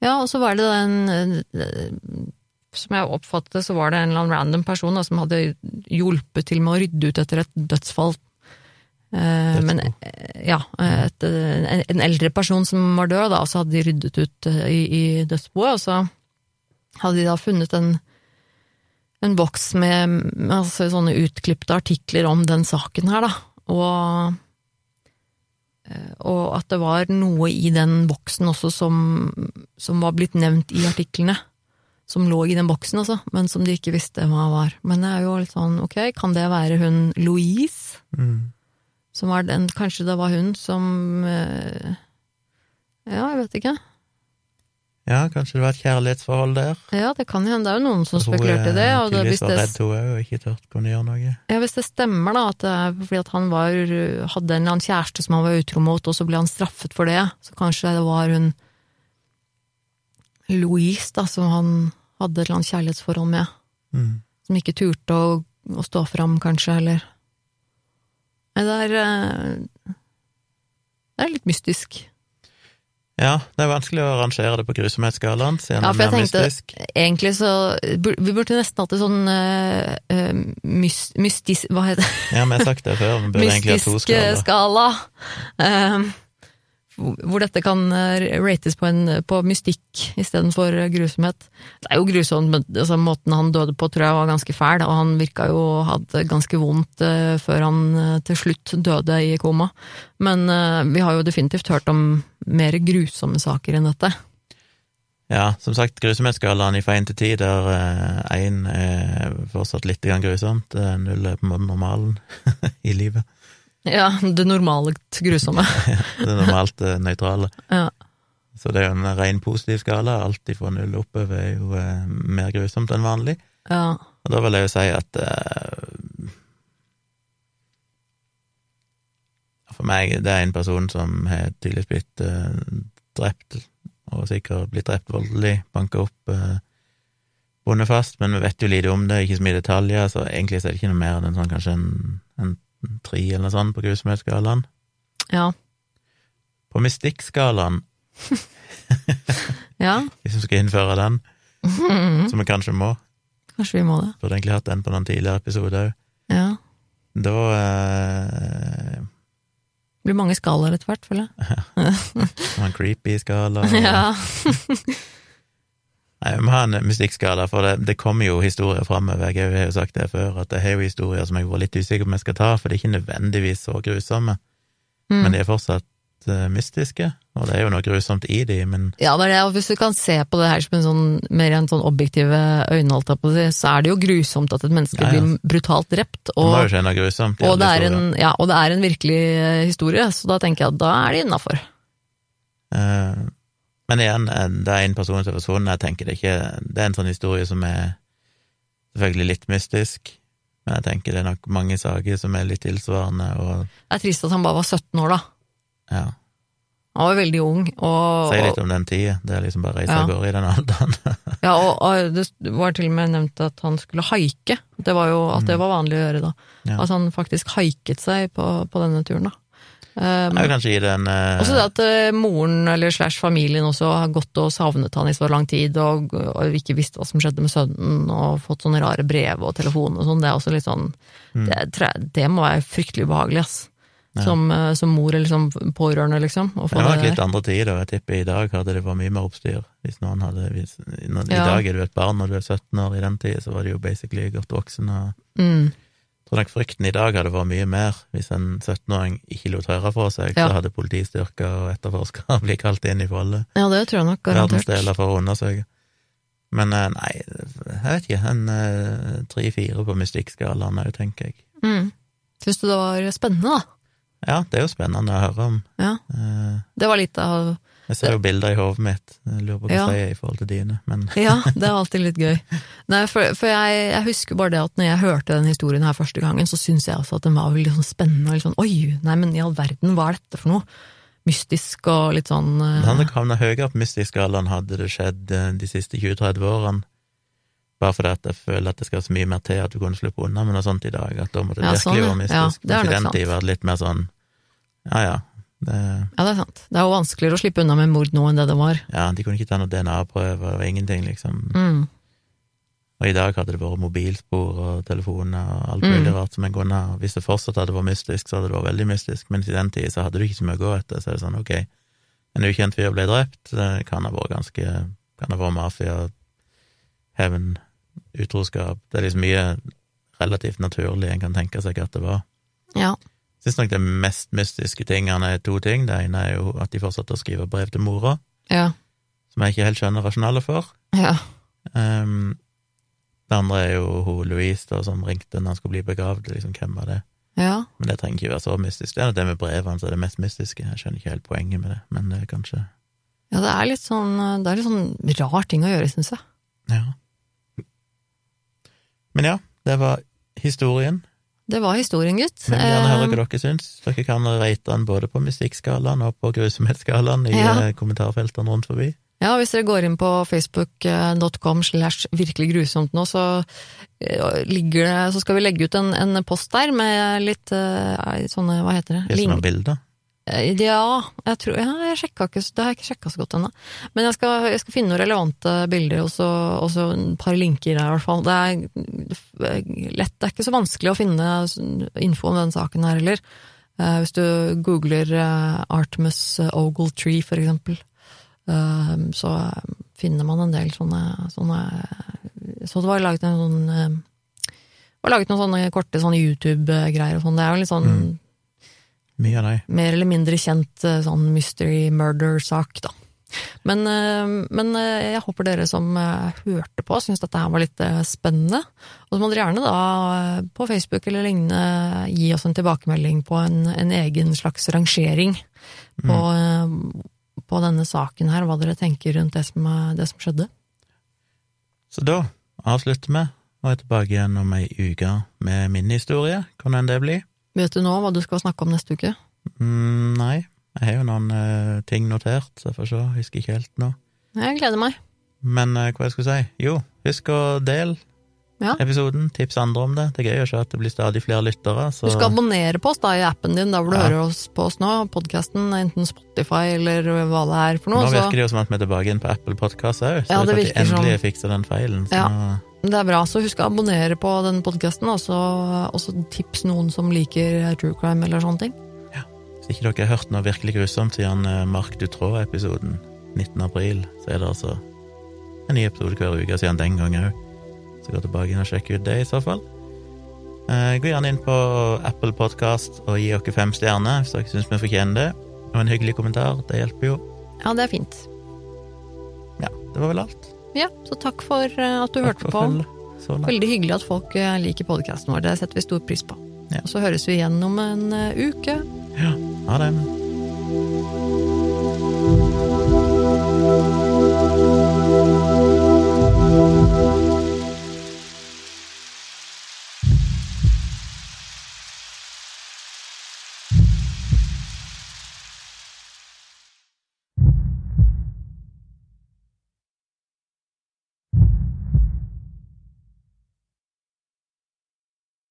Ja, og så var det den Som jeg oppfattet det, så var det en eller annen random person da, som hadde hjulpet til med å rydde ut etter et dødsfall. Eh, men eh, ja, et, en, en eldre person som var død, da, og så hadde de ryddet ut eh, i, i dødsboet, og så hadde de da funnet en, en boks med, med altså, sånne utklipte artikler om den saken her, da. Og, eh, og at det var noe i den boksen også som, som var blitt nevnt i artiklene. Som lå i den boksen, altså, men som de ikke visste hva var. Men det er jo litt sånn, ok, kan det være hun Louise? Mm. Som var den, kanskje det var hun som eh, Ja, jeg vet ikke. Ja, kanskje det var et kjærlighetsforhold der. Ja, det kan hende. Det er jo noen som spekulerte i det. eh, Og det, hvis, det, redd hun er, og ikke tørt kunne gjøre noe. ja, hvis det stemmer, da, at det er fordi at han var, hadde en eller annen kjæreste som han var utro mot, og så ble han straffet for det, så kanskje det var hun Louise, da, som han hadde et eller annet kjærlighetsforhold med. Mm. Som ikke turte å, å stå fram, kanskje, eller Nei, det er eh, Det er litt mystisk. Ja, det er vanskelig å rangere det på grusomhetsskalaen, siden Ja, er mer tenkte- mystisk. Egentlig så Vi burde nesten hatt et sånn uh, uh, mys, mystisk Hva heter det? Ja, vi har sagt det før, vi burde egentlig ha to Mystisk eh, skala. Um, hvor dette kan eh, rates på, en, på mystikk istedenfor grusomhet. Det er jo grusomt, men altså, måten han døde på tror jeg var ganske fæl, og han virka jo å ha det ganske vondt uh, før han uh, til slutt døde i koma. Men uh, vi har jo definitivt hørt om mer grusomme saker enn dette. Ja, som sagt, grusomhetsskalaen fra én til ti, der én er fortsatt litt grusomt, null er på en måte normalen i livet. Ja, det normalt grusomme. Det er normalt eh, nøytrale. Ja. Så det er jo en ren positiv skala. Alt fra null oppover er jo eh, mer grusomt enn vanlig. Ja. Og da vil jeg jo si at eh, For meg, det er en person som har tydeligvis blitt eh, drept, og sikkert blitt drept voldelig, banka opp, eh, bundet fast, men vi vet jo lite om det, ikke så mye detaljer, så egentlig er det ikke noe mer enn en sånn, kanskje en, en tre eller noe sånt på grusomhetsskalaen. Ja. På mystikkskalaen, ja. hvis vi skal innføre den, som vi kanskje må, Kanskje vi må det. Burde egentlig hatt den på noen tidligere episoder òg. Ja. Da eh, blir mange skalaer etter hvert, føler jeg. Ja. en creepy skala. Ja. Nei, vi må ha en mystikkskala, for det, det kommer jo historier framover. Jeg har jo sagt det før, at jeg har jo historier som jeg vært litt usikker på om jeg skal ta, for det er ikke nødvendigvis så grusomme, Mm. men de er fortsatt eh, mystiske, og det er jo noe grusomt i de, men Ja, det er det. Og hvis du kan se på det her som en sånn, mer en sånn objektive øyne, holdt jeg på å si, så er det jo grusomt at et menneske Ja, ja. blir brutalt drept. det Og, jo skje noe grusomt og, det er en, ja, og det er en virkelig eh, historie, så da tenker jeg at da er det innafor. Eh, Men igjen, det er en person som forsvunnet, jeg tenker det ikke Det er en sånn historie som er selvfølgelig litt mystisk, men jeg tenker det er nok mange saker som er litt tilsvarende, og Det er trist at han bare var 17 år, da. ja Han var veldig ung, og, Si litt om den tida. Det er liksom bare å av Ja. gårde i den alderen. ja, og, og det var til og med nevnt at han skulle haike. Det var jo, at det var vanlig å gjøre da. Mm. Ja. At han faktisk haiket seg på, på denne turen, da. Um, Jeg vil kanskje gi det en eh, Også det at uh, moren eller slash familien også har gått og savnet han i så lang tid, og, og ikke visste hva som skjedde med sønnen, og fått sånne rare brev og telefon og sånn, det er også litt sånn Mm. det, det må være fryktelig ubehagelig, ass. Ja. Som, uh, som mor eller som pårørende, liksom. Det var nok litt andre tider, og jeg tipper i dag hadde det vært mye mer oppstyr. Hvis noen hadde hvis, når, I dag er du et barn når du er 17 år, i den tida så var du jo basically godt voksen. og mm, tror nok frykten i dag hadde vært mye mer. Hvis en 17-åring ikke lot høre fra seg, Ja. så hadde politistyrker og etterforskere blitt kalt inn i forholdet. Ja, det tror jeg nok, garantert. Verdensdeler for å undersøke. Men eh, nei, jeg vet ikke. En eh, tre-fire på mystikkskalaen òg, tenker jeg. Mm. Syns du det var spennende, da? Ja, det er jo spennende å høre om. Ja. Eh, Det var litt av Jeg ser jo bilder i hodet mitt. Jeg lurer på Ja. jeg er i forhold til dine, men Ja, det er alltid litt gøy. Nei, for, for jeg, jeg husker bare det at når jeg hørte den historien her første gangen, så syntes jeg også at den var veldig sånn spennende. og Litt sånn, Oi, nei, men i all verden, hva er dette for noe? Mystisk og litt sånn uh... Han hadde havnet høyere på mystisk-skalaen hadde det skjedd eh, de siste 20-30 årene. Bare fordi at jeg føler at det skal så mye mer til at du kunne slippe unna med noe sånt i dag. At da måtte det Ja, virkelig sånn, være mystisk. Ja, det er nok sant. vært litt mer sånn ja ja. Det, Ja, det er sant. Det er jo vanskeligere å slippe unna med mord nå enn det det var. ja, de kunne ikke ta noen DNA-prøver og ingenting, liksom. Mm. Og i dag hadde det vært mobilspor og telefoner og alt Mm. mulig rart som en kunne ha. Hvis det fortsatt hadde vært mystisk, så hadde det vært veldig mystisk, men i den tid så hadde du ikke så mye å gå etter. Så er det sånn, ok, en ukjent fyr ble drept, det kan ha vært ganske Kan ha vært mafia, hevn, utroskap Det er liksom mye relativt naturlig en kan tenke seg at det var. Ja. Syns nok det mest mystiske tingene er to ting. Det ene er jo at de fortsatte å skrive brev til mora, Ja. som jeg ikke helt skjønner rasjonalet for. Ja. Um, det andre er jo hun Louise da, som ringte når han skulle bli begravd. Liksom, hvem var det? ja. Men det trenger ikke være så mystisk. Det er det med brevene som er det mest mystiske. Jeg skjønner ikke helt poenget med det, men det er kanskje Ja, det er litt sånn, det er litt sånn rar ting å gjøre, syns jeg. Ja. Men ja, det var historien. Det var historien, gutt. Men gjerne høre hva dere syns. Dere kan rate den både på musikkskalaen og på grusomhetsskalaen i Ja. eh, kommentarfeltene rundt forbi. Ja, hvis dere går inn på facebook.com slash virkelig grusomt nå, så eh, ligger det Så skal vi legge ut en, en post der med litt uh, sånne, hva heter det? Det som er bilder. Eh, Ja, jeg tror Ja, jeg ikke Det har jeg ikke sjekka så godt ennå. Men jeg skal, jeg skal finne noen relevante bilder, og så, og et par linker der, i hvert fall. Det er lett, det er ikke så vanskelig å finne info om den saken her heller. Eh, hvis du googler eh, Artemus Ogletree, for eksempel, eh, så eh, finner man en del sånne, sånne Så det var laget en sånn eh, var laget noen sånne korte sånne YouTube-greier og sånn. Det er jo litt sånn Mm. Mye av de. mer eller mindre kjent eh, sånn mystery murder-sak, da. Men, eh, men eh, jeg håper dere som hørte på, syns dette her var litt spennende. Og så må dere gjerne da på Facebook eller lignende gi oss en tilbakemelding på en, en egen slags rangering på, mm. på denne saken her, hva dere tenker rundt det som, det som skjedde. Så da avslutter vi, og er tilbake igjen om ei uke med min historie. Kan enn det bli? Vet du nå hva du skal snakke om neste uke? Mm, nei, jeg har jo noen uh, ting notert, så jeg får se, husker ikke helt nå. Jeg gleder meg. Men uh, hva jeg skulle si? Jo, husk å dele Ja. episoden, tips andre om det. Det er gøy å se at det blir stadig flere lyttere, så Du skal abonnere på oss da i appen din, der hvor du Ja. hører oss på oss nå, podkasten, enten Spotify eller hva det er for noe. nå så- virker det jo som at vi er tilbake inn på Apple Podcast òg, så Ja, det vet at de endelig som- fiksa fikser den feilen. Så Ja. Det er bra. Så husk å abonnere på denne podkasten, og så tips noen som liker true crime eller sånne ting. Ja. Hvis ikke dere har hørt noe virkelig grusomt siden eh, Mark Dutraud-episoden 19. april, så er det altså en ny episode hver uke siden den gang òg. Så gå tilbake inn og sjekk ut det, i så fall. Eh, gå gjerne inn på Apple Podcast og gi dere fem stjerner hvis dere syns vi fortjener det. Og en hyggelig kommentar. Det hjelper jo. Ja, det er fint. Ja, det var vel alt. Ja, så takk for eh, at du Takk hørte på. så. Veldig hyggelig at folk eh, liker podkasten vår. Det setter vi stor pris på. Ja. Og så høres vi igjen om en eh, uke. Ja, ha det.